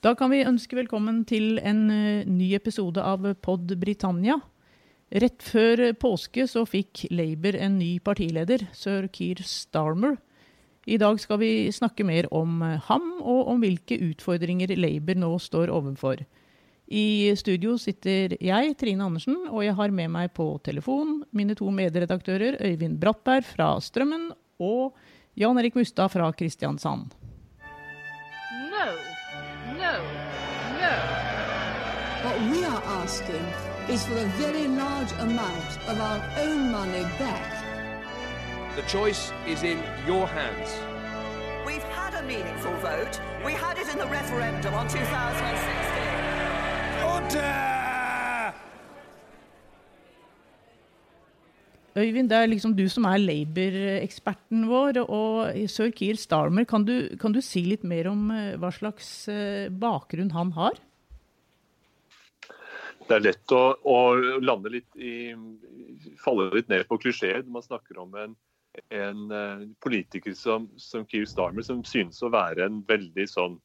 Da kan vi ønske velkommen til en eh, ny episode av Pod Britannia. Rett før påske så fikk Labour en ny partileder, sir Keir Starmer. I dag skal vi snakke mer om eh, ham, og om hvilke utfordringer Labour nå står overfor. I studio sitter jeg, Trine Andersen, og jeg har med meg på telefon mine to medredaktører Øyvind Brattberg fra Strømmen og Jan Erik Mustad fra Kristiansand. We are asking is for a very large amount of our own money back. The choice is in your hands. We've had a meaningful vote. We had it in the referendum on 2016. Øyvind, det er liksom du som er Labour-eksperten vår. Og sir Keir Starmer, kan du, kan du si litt mer om eh, hva slags eh, bakgrunn han har? Det er lett å, å lande litt i Falle litt ned på klisjeer når man snakker om en, en eh, politiker som, som Keir Starmer, som synes å være en veldig sånn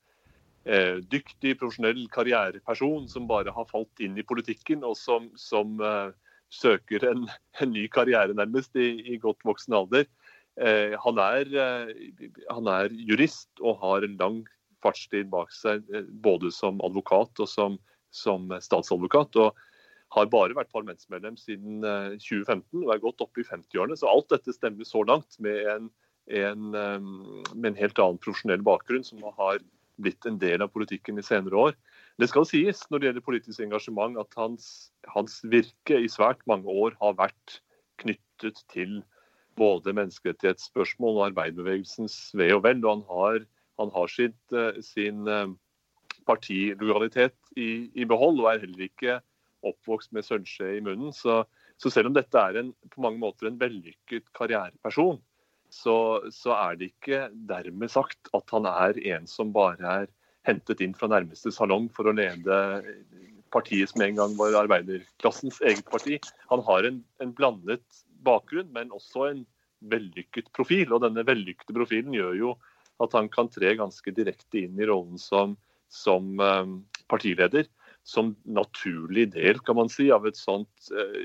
eh, dyktig, profesjonell karriereperson som bare har falt inn i politikken, og som, som eh, søker en, en, ny karriere nærmest i, i godt voksen alder. Eh, han, er, eh, han, er, jurist og har en lang fartstid bak seg, eh, både som advokat og som, som statsadvokat. og har bare vært parlamentsmedlem siden 2015 eh, og er godt oppe i 50-årene. Så alt dette stemmer så langt med en, en, eh, med en helt annen profesjonell bakgrunn, som har blitt en del av politikken i senere år. Det skal sies når det gjelder politisk engasjement at hans, hans virke i svært mange år har vært knyttet til både menneskerettighetsspørsmål og arbeiderbevegelsens ve og vel. Og han har, han har sitt, eh, sin eh, partilojalitet i, i, behold, og er heller ikke oppvokst med sølvskje i munnen. Så, så, selv om dette er en, på mange måter en vellykket karriereperson, så, så, er det ikke dermed sagt at han er en som bare er hentet inn fra nærmeste salong for å lede partiet som en gang var arbeiderklassens eget parti. Han har en, en blandet bakgrunn, men også en vellykket profil. Og denne vellykkede profilen gjør jo at han kan tre ganske direkte inn i rollen som, som um, partileder. Som naturlig del kan man si, av et sånt uh,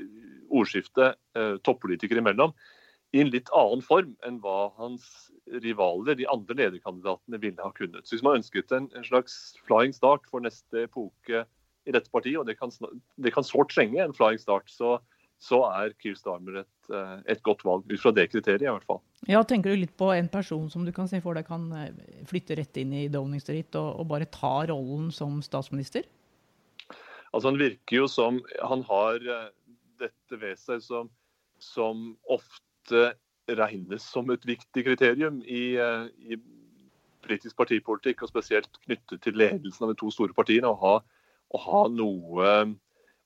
ordskifte uh, toppolitikere imellom i en litt annen form enn hva hans rivaler, de andre lederkandidatene, ville ha kunnet. Så Hvis man ønsket en, en slags flying start for neste epoke i dette partiet, og det kan, det kan sårt trenge en flying start, så, så er Keir Starmer et, eh, et, godt valg, ut fra det kriteriet i hvert fall. Ja, Tenker du litt på en person som du kan se for deg kan eh, flytte rett inn i Downing Street og, og bare ta rollen som statsminister? Altså Han virker jo som Han har eh, dette ved seg som, som ofte regnes som et viktig kriterium i, i britisk partipolitikk, og spesielt knyttet til ledelsen av de to store partiene. Å ha, å ha noe,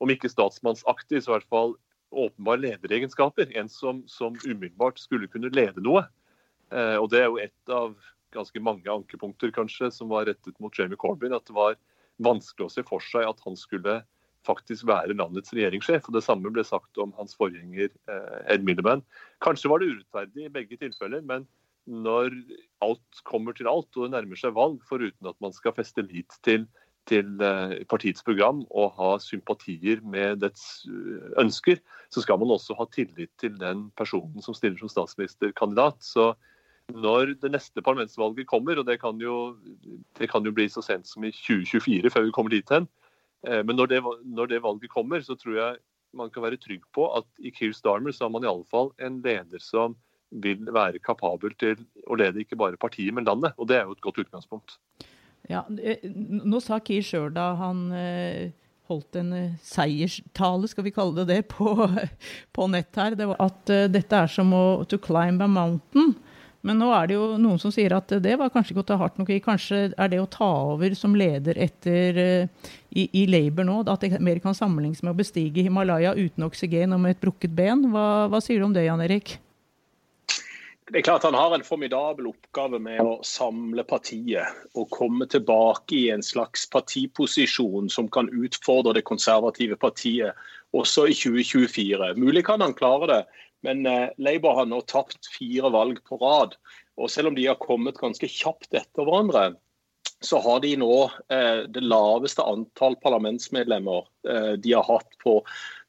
om ikke statsmannsaktig, så i hvert fall åpenbare lederegenskaper. En som, som umiddelbart skulle kunne lede noe. Eh, og Det er jo et av ganske mange ankepunkter kanskje, som var rettet mot Jamie Corbyn. At det var vanskelig å se for seg at han skulle faktisk være landets regjeringssjef. og Det samme ble sagt om hans forgjenger eh, Ed Miliband. Kanskje var det urettferdig i begge tilfeller, men når alt kommer til alt og det nærmer seg valg, foruten at man skal feste lit til, til eh, partiets program og ha sympatier med dets eh, ønsker, så skal man også ha tillit til den personen som stiller som statsministerkandidat. Så når det neste parlamentsvalget kommer, og det kan jo, det kan jo bli så sent som i 2024 før vi kommer dit hen, Eh, men når det, når det, valget kommer, så tror jeg man kan være trygg på at i Keir Starmer så har man iallfall en leder som vil være kapabel til å lede ikke bare partiet, men landet. Og det er jo et godt utgangspunkt. Ja, eh, Nå sa Keir sjøl da han eh, holdt en seierstale, skal vi kalle det det, på, på nett her, det at dette er som å to climb a mountain. Men nå er det jo noen som sier at det var kanskje ikke å ta hardt nok i. Kanskje er det å ta over som leder etter i, i, Labour nå, at det mer kan sammenlignes med å bestige Himalaya uten oksygen og med et brukket ben. Hva, hva sier du om det, Jan Erik? Det er klart Han har en formidabel oppgave med å samle partiet og komme tilbake i en slags partiposisjon som kan utfordre det konservative partiet også i 2024. Mulig kan han klare det, men eh, Labour har nå tapt fire valg på rad. Og selv om de har kommet ganske kjapt etter hverandre, så har de nå eh, det laveste antall parlamentsmedlemmer eh, de har hatt på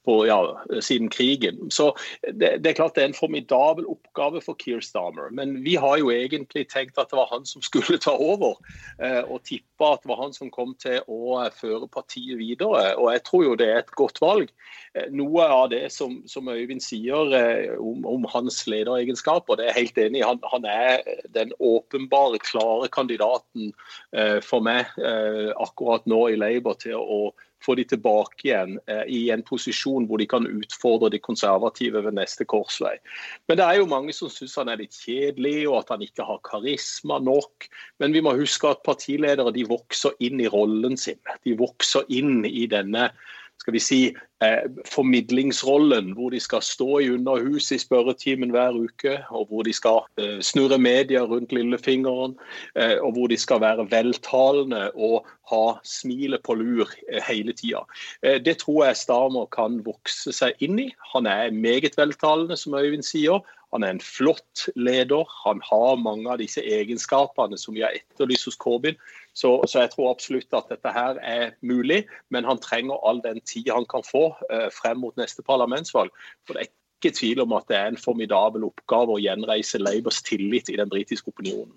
på, ja, siden krigen. Så det, det, er klart det er en formidabel oppgave for Keir Starmer. Men vi har jo egentlig tenkt at det var han som skulle ta over, eh, og tippa at det var han som kom til å føre partiet videre. Og jeg tror jo det er et godt valg. Eh, noe av det som, som Øyvind sier eh, om, om, hans lederegenskaper, det er jeg helt enig i. Han, han, er den åpenbare, klare kandidaten eh, for meg eh, akkurat nå i Labour til å få de tilbake igjen eh, i en posisjon hvor de kan utfordre de konservative ved neste korsvei. Men det er jo mange som syns han er litt kjedelig og at han ikke har karisma nok. Men vi må huske at partiledere de vokser inn i rollen sin. De vokser inn i denne skal vi si, eh, formidlingsrollen, hvor de skal stå i Underhuset i spørretimen hver uke, og hvor de skal eh, snurre media rundt lillefingeren, eh, og hvor de skal være veltalende og ha smilet på lur eh, hele tida. Eh, det tror jeg Stamer kan vokse seg inn i. Han er meget veltalende, som Øyvind sier. Han er en flott leder. Han har mange av disse egenskapene som vi har etterlyst hos Corbyn. Så, så, jeg tror absolutt at dette her er mulig, men han trenger all den tid han kan få eh, frem mot neste parlamentsvalg. For det er ikke tvil om at det er en formidabel oppgave å gjenreise Labours tillit i den britiske opinionen.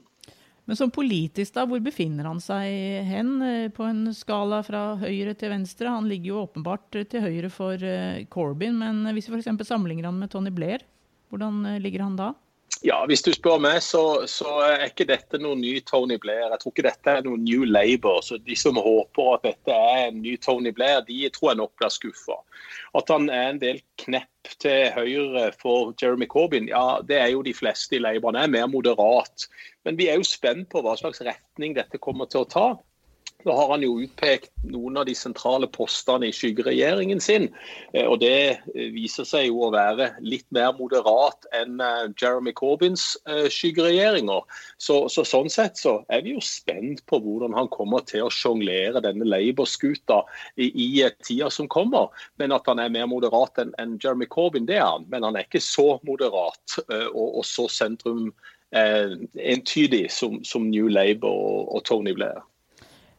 Men som politisk, da, hvor befinner han seg hen eh, på en skala fra høyre til venstre? Han ligger jo åpenbart til høyre for eh, Corbyn, men hvis vi f.eks. sammenligner han med Tony Blair, hvordan eh, ligger han da? Ja, Hvis du spør meg, så, så, er ikke dette noen ny Tony Blair. Jeg tror ikke dette er noen New Labour. så De som håper at dette er en ny Tony Blair, de tror jeg nok blir skuffa. At han er en del knepp til høyre for Jeremy Corbyn, ja, det er jo de fleste i Labour. Han er mer moderat. Men vi er jo spent på hva slags retning dette kommer til å ta. Da har han jo utpekt noen av de sentrale postene i skyggeregjeringen sin. Eh, og Det eh, viser seg jo å være litt mer moderat enn eh, Jeremy Corbyns skyggeregjeringer. Så, så, Sånn sett så er vi jo spent på hvordan han kommer til å sjonglere denne Labour-skuta i, i tida som kommer. Men at han er mer moderat enn en Jeremy Corbyn, det er han. Men han er ikke så moderat og, og så sentrum eh, entydig som, som New Labour og, og Tony Blair.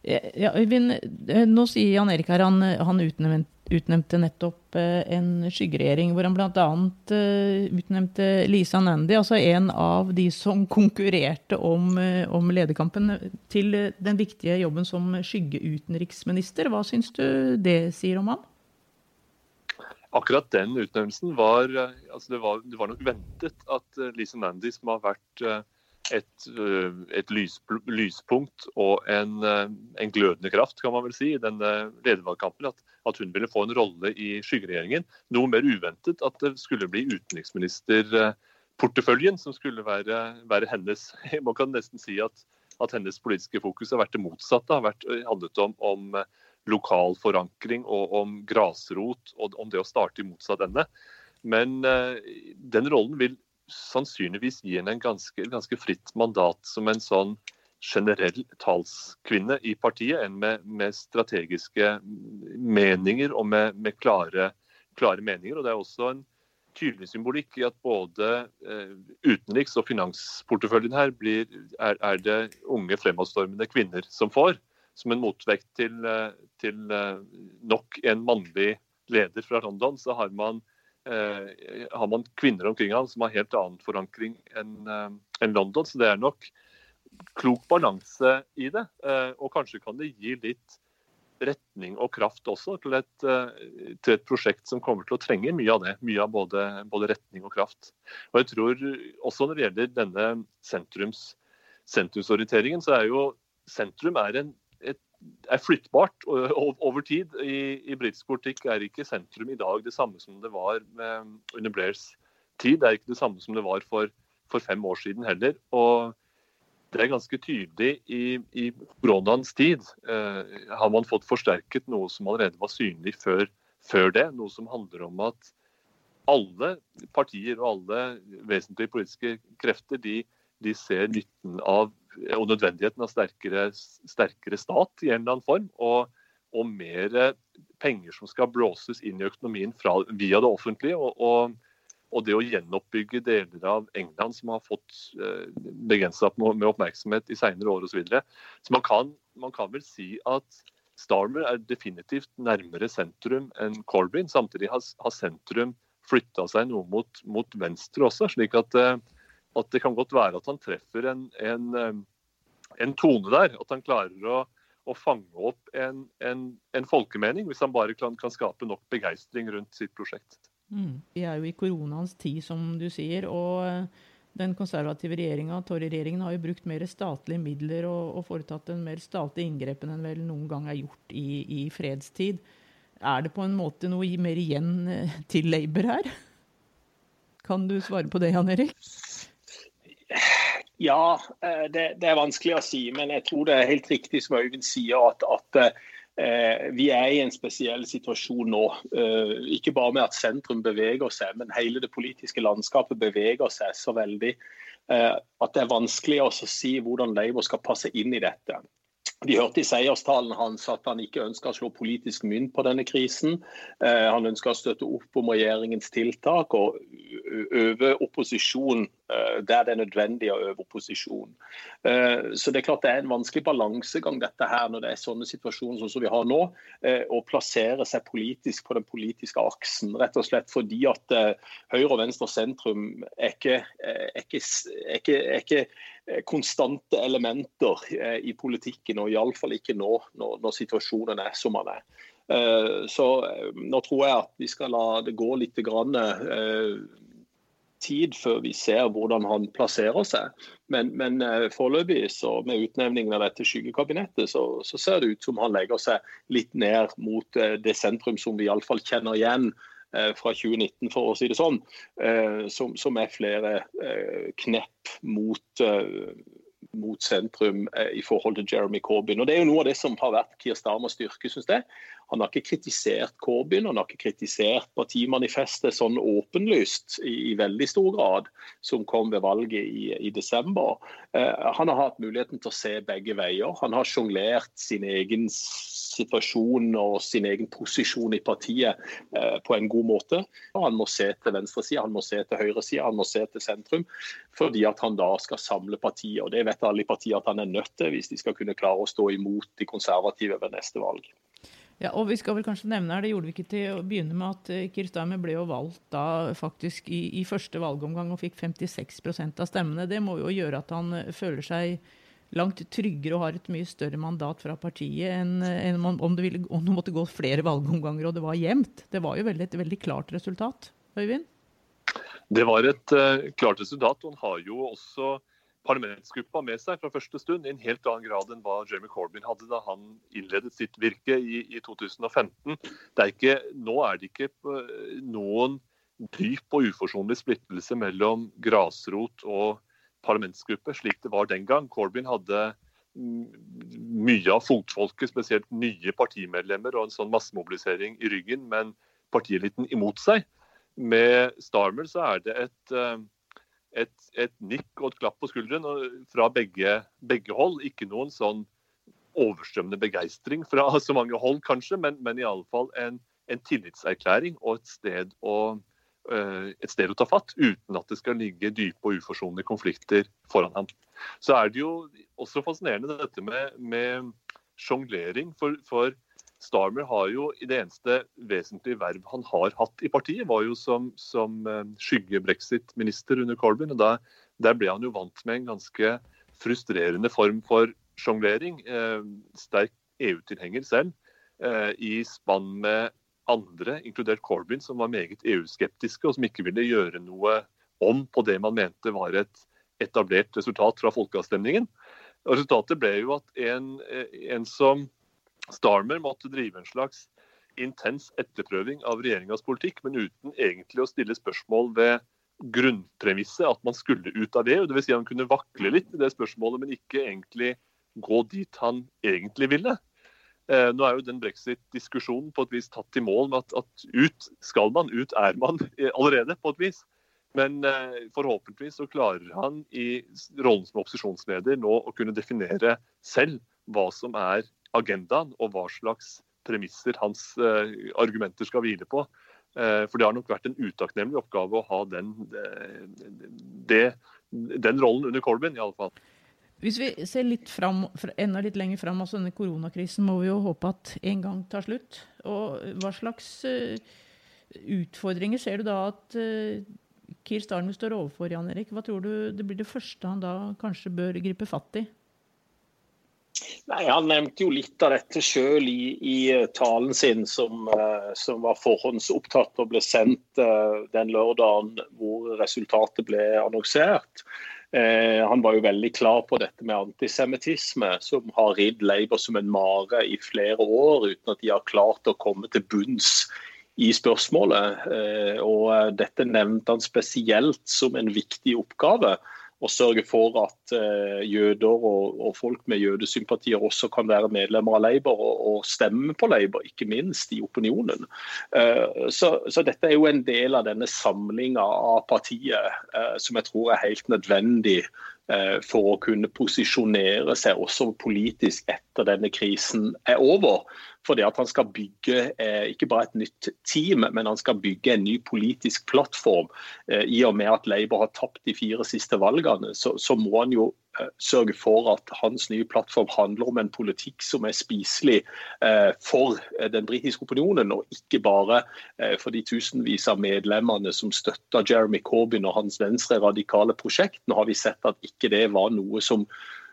Ja, Øyvind, eh, nå sier Jan Erik her han, han utnevnte, nettopp eh, en skyggeregjering hvor han bl.a. Eh, utnevnte Lisa Nandy, altså en av de som konkurrerte om, om lederkampen, til den viktige jobben som skyggeutenriksminister. Hva syns du det sier om han? Akkurat den utnevnelsen var, altså det var, det var nok ventet at Lisa Nandy, som har vært et, øh, et lys, lyspunkt og en, øh, en, glødende kraft, kan man vel si, i denne ledervalgkampen. At, at, hun ville få en rolle i skyggeregjeringen. Noe mer uventet at det skulle bli utenriksministerporteføljen som skulle være, være hennes. Man kan nesten si at, at, hennes politiske fokus har vært det motsatte. har vært, handlet om, om lokal forankring og om grasrot og om det å starte i motsatt ende. Men den rollen vil sannsynligvis gi henne en ganske, ganske, fritt mandat som en sånn generell talskvinne i partiet, enn med, med strategiske meninger og med, med klare, klare, meninger. Og Det er også en tydelig symbolikk i at både eh, utenriks- og finansporteføljen her blir, er, er, det unge fremadstormende kvinner som får, som en motvekt til, eh, til eh, nok en mannlig leder fra London, så har man har man kvinner omkring ham som har helt annen forankring enn eh, en London. Så det er nok klok balanse i det. Eh, og kanskje kan det gi litt retning og kraft også til et, eh, til et, prosjekt som kommer til å trenge mye av det. Mye av både, både, retning og kraft. Og jeg tror også når det gjelder denne sentrums, sentrumsorienteringen, så er jo sentrum er en er flyttbart over tid. I, i britisk politikk er ikke sentrum i dag det samme som det var med, under Blairs tid. Det er ikke det samme som det var for, for fem år siden heller. Og det er ganske tydelig i, i koronaens tid. Eh, har man fått forsterket noe som allerede var synlig før, før det. Noe som handler om at alle partier og alle vesentlige politiske krefter de, de ser nytten av og nødvendigheten av sterkere, sterkere, stat i en eller annen form. Og, og mer penger som skal blåses inn i økonomien fra, via det offentlige. Og, og, og det å gjenoppbygge deler av England som har fått eh, begrensa med oppmerksomhet i senere år osv. Så, videre. så man kan, man kan vel si at Starmer er definitivt nærmere sentrum enn Corbyn. Samtidig har, har sentrum flytta seg noe mot, mot, venstre også. slik at, eh, at, det kan godt være at han treffer en, en, en tone der. At han klarer å, å fange opp en, en, folkemening, hvis han bare kan, kan skape nok begeistring rundt sitt prosjekt. Mm. Vi er jo i koronaens tid, som du sier. og eh, den konservative regjeringa, Tory-regjeringen, har jo brukt mer statlige midler og, og foretatt en mer statlig inngrepen enn vel noen gang er gjort i, i, fredstid. Er det på en måte noe mer igjen eh, til Labour her? Kan du svare på det, Jan Erik? Ja, eh, det, det, er vanskelig å si. Men jeg tror det er helt riktig som Øyvind sier, at, at Eh, vi er i en spesiell situasjon nå. Eh, ikke bare med at sentrum beveger seg, men hele det politiske landskapet beveger seg så veldig eh, at det er vanskelig å si hvordan Labour skal passe inn i dette. Vi hørte i seierstalen hans at han ikke ønsker å slå politisk mynt på denne krisen. Eh, han ønsker å støtte opp om regjeringens tiltak og øve opposisjon eh, der det er nødvendig å øve opposisjon. Eh, så Det er klart det er en vanskelig balansegang dette her når det er sånne situasjoner som vi har nå. Å plassere seg politisk på den politiske aksen. Rett og slett fordi at høyre, og venstre sentrum er ikke, er ikke, er ikke, er ikke Eh, konstante elementer eh, i politikken, og iallfall ikke nå når, når, situasjonen er som den er. Eh, så nå tror jeg at vi skal la det gå litt grann, tid før vi ser hvordan han plasserer seg. Men, men foreløpig, så med utnevningen av dette skyggekabinettet, så, så, ser det ut som han legger seg litt ned mot det sentrum som vi iallfall kjenner igjen Eh, fra 2019, for å si det sånn, eh, som, som er flere eh, knepp mot, mot sentrum i forhold til Jeremy Corbyn. Og Det er jo noe av det som har vært Kier Starmers styrke, syns jeg. Han har ikke kritisert Corbyn, han har ikke kritisert partimanifestet sånn åpenlyst i, i veldig stor grad, som kom ved valget i, i desember. Eh, han har hatt muligheten til å se begge veier. Han har sjonglert sin egen situasjon og sin egen posisjon i partiet eh, på en god måte. Han må se til venstresida, han må se til høyresida, han må se til sentrum. Fordi at han da skal samle partiet. Og det vet alle i partiet at han er nødt til hvis de skal kunne klare å stå imot de konservative ved neste valg. Ja, og vi skal vel kanskje nevne her, Det gjorde vi ikke til å begynne med at Kirstame ble jo valgt da faktisk i, i, første valgomgang og fikk 56% av stemmene. Det må jo gjøre at han uh, føler seg langt tryggere og har et mye større mandat fra partiet enn, enn om, det ville, om, det måtte gå flere valgomganger og det var jevnt. Det var jo veldig, et veldig klart resultat. Øyvind? Det var et uh, klart resultat. Han har jo også parlamentsgruppa med seg fra første stund, i en helt annen grad enn hva Jeremy Corbyn hadde da han innledet sitt virke i, i 2015. Er ikke, nå er det ikke eh, noen dyp og uforsonlig splittelse mellom grasrot og parlamentsgruppe, slik det var den gang. Corbyn hadde mye av fotfolket, spesielt nye partimedlemmer og en sånn massemobilisering i ryggen, men partieliten imot seg. Med Starmer så er det et eh, et, et, nikk og et klapp på skulderen fra begge, begge hold. Ikke noen sånn overstrømmende begeistring fra så mange hold, kanskje, men, men iallfall en, en tillitserklæring og et sted, å, uh, et sted å ta fatt, uten at det skal ligge dype og uforsonlige konflikter foran ham. Så er det jo også fascinerende dette med, med sjonglering. For, for Starmer har jo i det eneste vesentlige verv han har hatt i partiet, var jo som, som eh, skygge-brexit-minister under Corbyn. og da, Der ble han jo vant med en ganske frustrerende form for sjonglering. Eh, sterk EU-tilhenger selv, eh, i spann med andre, inkludert Corbyn, som var meget EU-skeptiske, og som ikke ville gjøre noe om på det man mente var et etablert resultat fra folkeavstemningen. Resultatet ble jo at en, eh, en som Starmer måtte drive en slags intens etterprøving av regjeringas politikk, men uten egentlig å stille spørsmål ved grunnpremisset at man skulle ut av EU. Dvs. Si han kunne vakle litt i det spørsmålet, men ikke egentlig gå dit han egentlig ville. Eh, nå er jo den brexit-diskusjonen på et vis tatt i mål med at, at, ut skal man, ut er man eh, allerede, på et vis. Men eh, forhåpentligvis så klarer han i rollen som opposisjonsleder nå å kunne definere selv hva som er agendaen og hva slags premisser hans uh, argumenter skal hvile på. Eh, for det har nok vært en utakknemlig oppgave å ha den, det, den rollen under Corbyn, i alle fall. Hvis vi ser litt fram, enda litt lenger fram, altså denne koronakrisen må vi jo håpe at en gang tar slutt. Og hva slags utfordringer ser du da at Kier Starmer står overfor, Jan Erik? Hva tror du det blir det første han da kanskje bør gripe fatt i? Nei, Han nevnte jo litt av dette sjøl i, i, eh, talen sin, som, uh, som, var forhåndsopptatt og ble sendt uh, den lørdagen hvor resultatet ble annonsert. Eh, han var jo veldig klar på dette med antisemittisme, som har ridd Labour som en mare i flere år, uten at de har klart å komme til bunns i spørsmålet. og Dette nevnte han spesielt som en viktig oppgave og sørge for at uh, jøder og, og, folk med jødesympatier også kan være medlemmer av Labour og, og stemme på Labour, ikke minst i opinionen. Uh, så, så, dette er jo en del av denne samlinga av partiet uh, som jeg tror er helt nødvendig for å kunne posisjonere seg også politisk etter denne krisen er over. Fordi at han skal bygge eh, ikke bare et nytt team, men han skal bygge en ny politisk plattform. Eh, I og med at Labour har tapt de fire siste valgene, så, så må han jo eh, sørge for at hans nye plattform handler om en politikk som er spiselig eh, for eh, den britiske opinionen, og ikke bare eh, for de tusenvis av medlemmene som støtta Jeremy Corbyn og hans venstre radikale prosjekt. Nå har vi sett at ikke det var noe som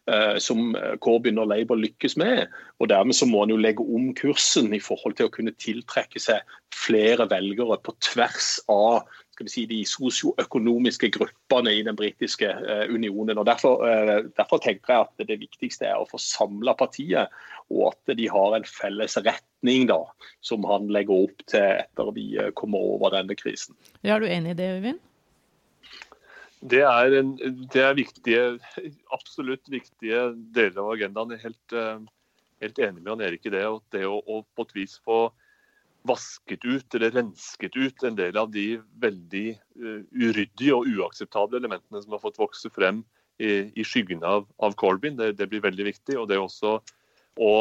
Eh, som Corbyn og Labour lykkes med. og Dermed så må han jo legge om kursen i forhold til å kunne tiltrekke seg flere velgere på tvers av skal vi si, de sosioøkonomiske gruppene i den britiske uh, unionen. og derfor, uh, derfor, tenker jeg at det viktigste er å få samla partiet, og at de har en felles retning da, som han legger opp til etter vi kommer over denne krisen. Ja, er du enig i det, Øyvind? Det er, en, det er viktige, absolutt viktige deler av agendaen. Jeg er helt, eh, helt enig med han Erik i det. og Det å, å, på et vis få vasket ut eller rensket ut en del av de veldig uh, uryddige og uakseptable elementene som har fått vokse frem i, i skyggen av, av Corbyn, det, det, blir veldig viktig. Og det også å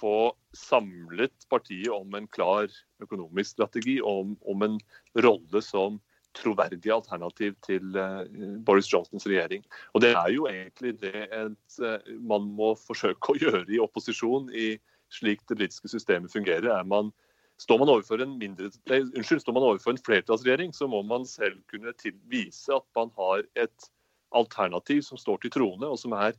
få samlet partiet om en klar økonomisk strategi, om, om en rolle som troverdig alternativ til uh, Boris Johnsons regjering. Og Det er jo egentlig det et, uh, man må forsøke å gjøre i opposisjon i slik det britiske systemet fungerer. er man Står man overfor en, mindre, nei, unnskyld, står man overfor en flertallsregjering, så må man selv kunne til, vise at man har et alternativ som står til troende, og som er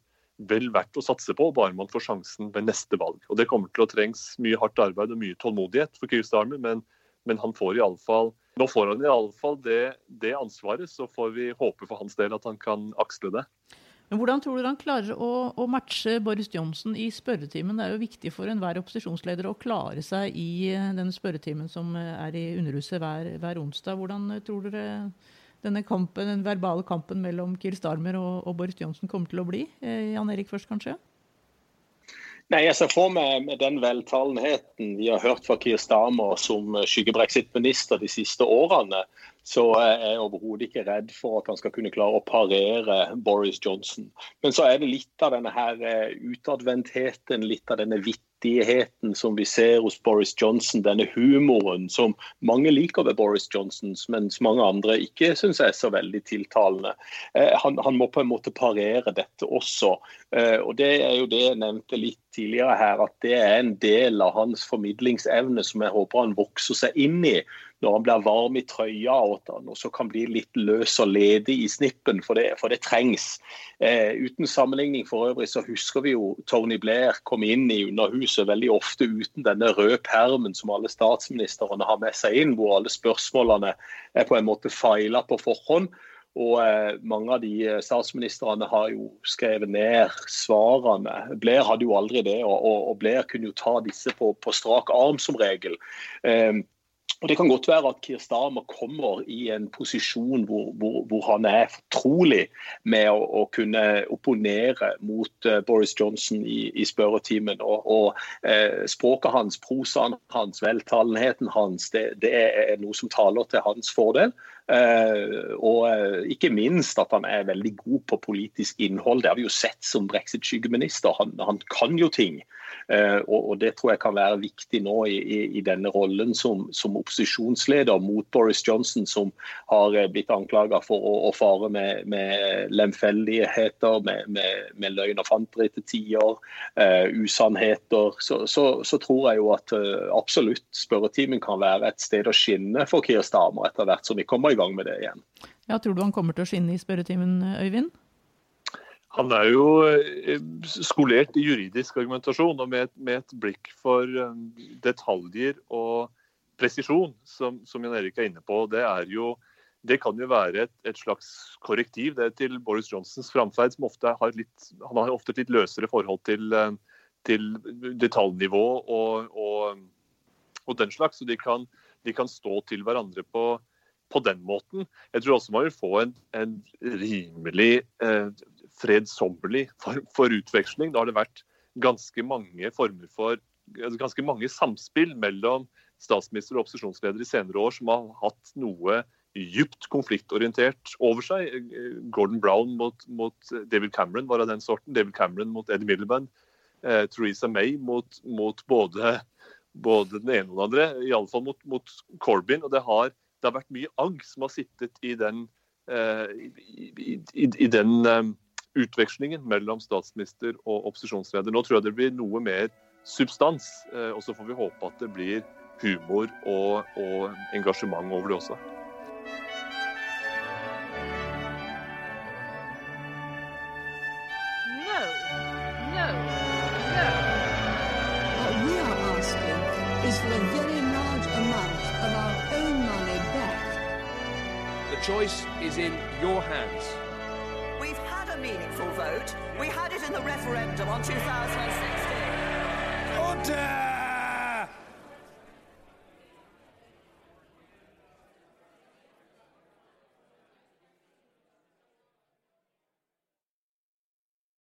vel verdt å satse på, bare man får sjansen ved neste valg. Og Det kommer til å trengs mye hardt arbeid og mye tålmodighet for Keir Starmer, men, men han får i alle fall nå får han iallfall det, det ansvaret, så får vi håpe for hans del at han kan aksle det. Men Hvordan tror du han klarer å, å, matche Boris Johnson i spørretimen? Det er jo viktig for enhver opposisjonsleder å klare seg i eh, den spørretimen som eh, er i Underhuset hver, hver onsdag. Hvordan eh, tror dere denne kampen, den verbale kampen mellom Kiel Starmer og, og Boris Johnson kommer til å bli? Jan Erik først, kanskje? Nei, Jeg ser for meg med den veltalenheten vi har hørt fra Kier Starmer som skyggebrexit-minister de siste årene, så er jeg overhodet ikke redd for at han skal kunne klare å parere Boris Johnson. Men så er det litt av denne her eh, utadvendtheten, litt av denne vittigheten som vi ser hos Boris Johnson, denne humoren som mange liker ved Boris Johnson, mens mange andre ikke syns er så veldig tiltalende. Eh, han, han, må på en måte parere dette også. Eh, og Det er jo det jeg nevnte litt tidligere her, at det er en del av hans formidlingsevne som jeg håper han vokser seg inn i når han blir varm i trøya og også kan bli litt løs og ledig i snippen, for det, for det trengs. Eh, uten sammenligning for øvrig så husker vi jo Tony Blair kom inn i Underhuset veldig ofte uten denne røde permen som alle statsministrene har med seg inn, hvor alle spørsmålene er på en måte feila på forhånd. Og eh, Mange av de eh, statsministrene har jo skrevet ned svarene. Blair hadde jo aldri det, og, og Blair kunne jo ta disse på, på strak arm som regel. Eh, og Det kan godt være at Kier Starmer kommer i en posisjon hvor, hvor, hvor han er fortrolig med å, å, kunne opponere mot uh, Boris Johnson i, i spørretimen. Og, og eh, Språket hans, prosaen hans, veltalenheten hans, det, det, er noe som taler til hans fordel. Uh, og uh, ikke minst at han er veldig god på politisk innhold. Det har vi jo sett som brexit-skyggeminister. Han, han, kan jo ting. Uh, og, Det tror jeg kan være viktig nå i, i, i denne rollen som, som, opposisjonsleder mot Boris Johnson, som har blitt anklaga for å, å, fare med, med lemfeldigheter, med, med, med, løgn og fanteri til tider, usannheter. Så, så, så, tror jeg jo at absolutt spørretimen kan være et sted å skinne for Keir Starmer etter hvert som vi kommer i gang med det igjen. Ja, Tror du han kommer til å skinne i spørretimen, Øyvind? Han er jo eh, skolert i juridisk argumentasjon, og med et, med et blikk for eh, detaljer og presisjon, som, som Jan Erik er inne på. Det, er jo, det kan jo være et, et slags korrektiv det til Boris Johnsons framferd, som ofte har litt, han har ofte litt løsere forhold til, eh, til detaljnivå og, og, og, den slags. Så de kan, de kan stå til hverandre på, på den måten. Jeg tror også man vil få en, en rimelig eh, fredsommelig form for utveksling. Da har det vært ganske mange former for altså ganske mange samspill mellom statsminister og opposisjonsleder i senere år som har hatt noe djupt konfliktorientert over seg. Gordon Brown mot, mot David Cameron var av den sorten. David Cameron mot Eddie Miliband. Eh, Theresa May mot, mot både, både, den ene og den andre. Iallfall mot, mot Corbyn. Og det har det har vært mye agg som har sittet i den, eh, i, i, i, den um, utvekslingen mellom statsminister og opposisjonsleder. Nå tror jeg det blir noe mer substans, uh, og så får vi håpe at det blir humor og, og engasjement over det også. No, no, no. What we are asking is for a very large amount of our own money back. The choice is in your hands. Vote. We had it in the referendum on 2016. Order!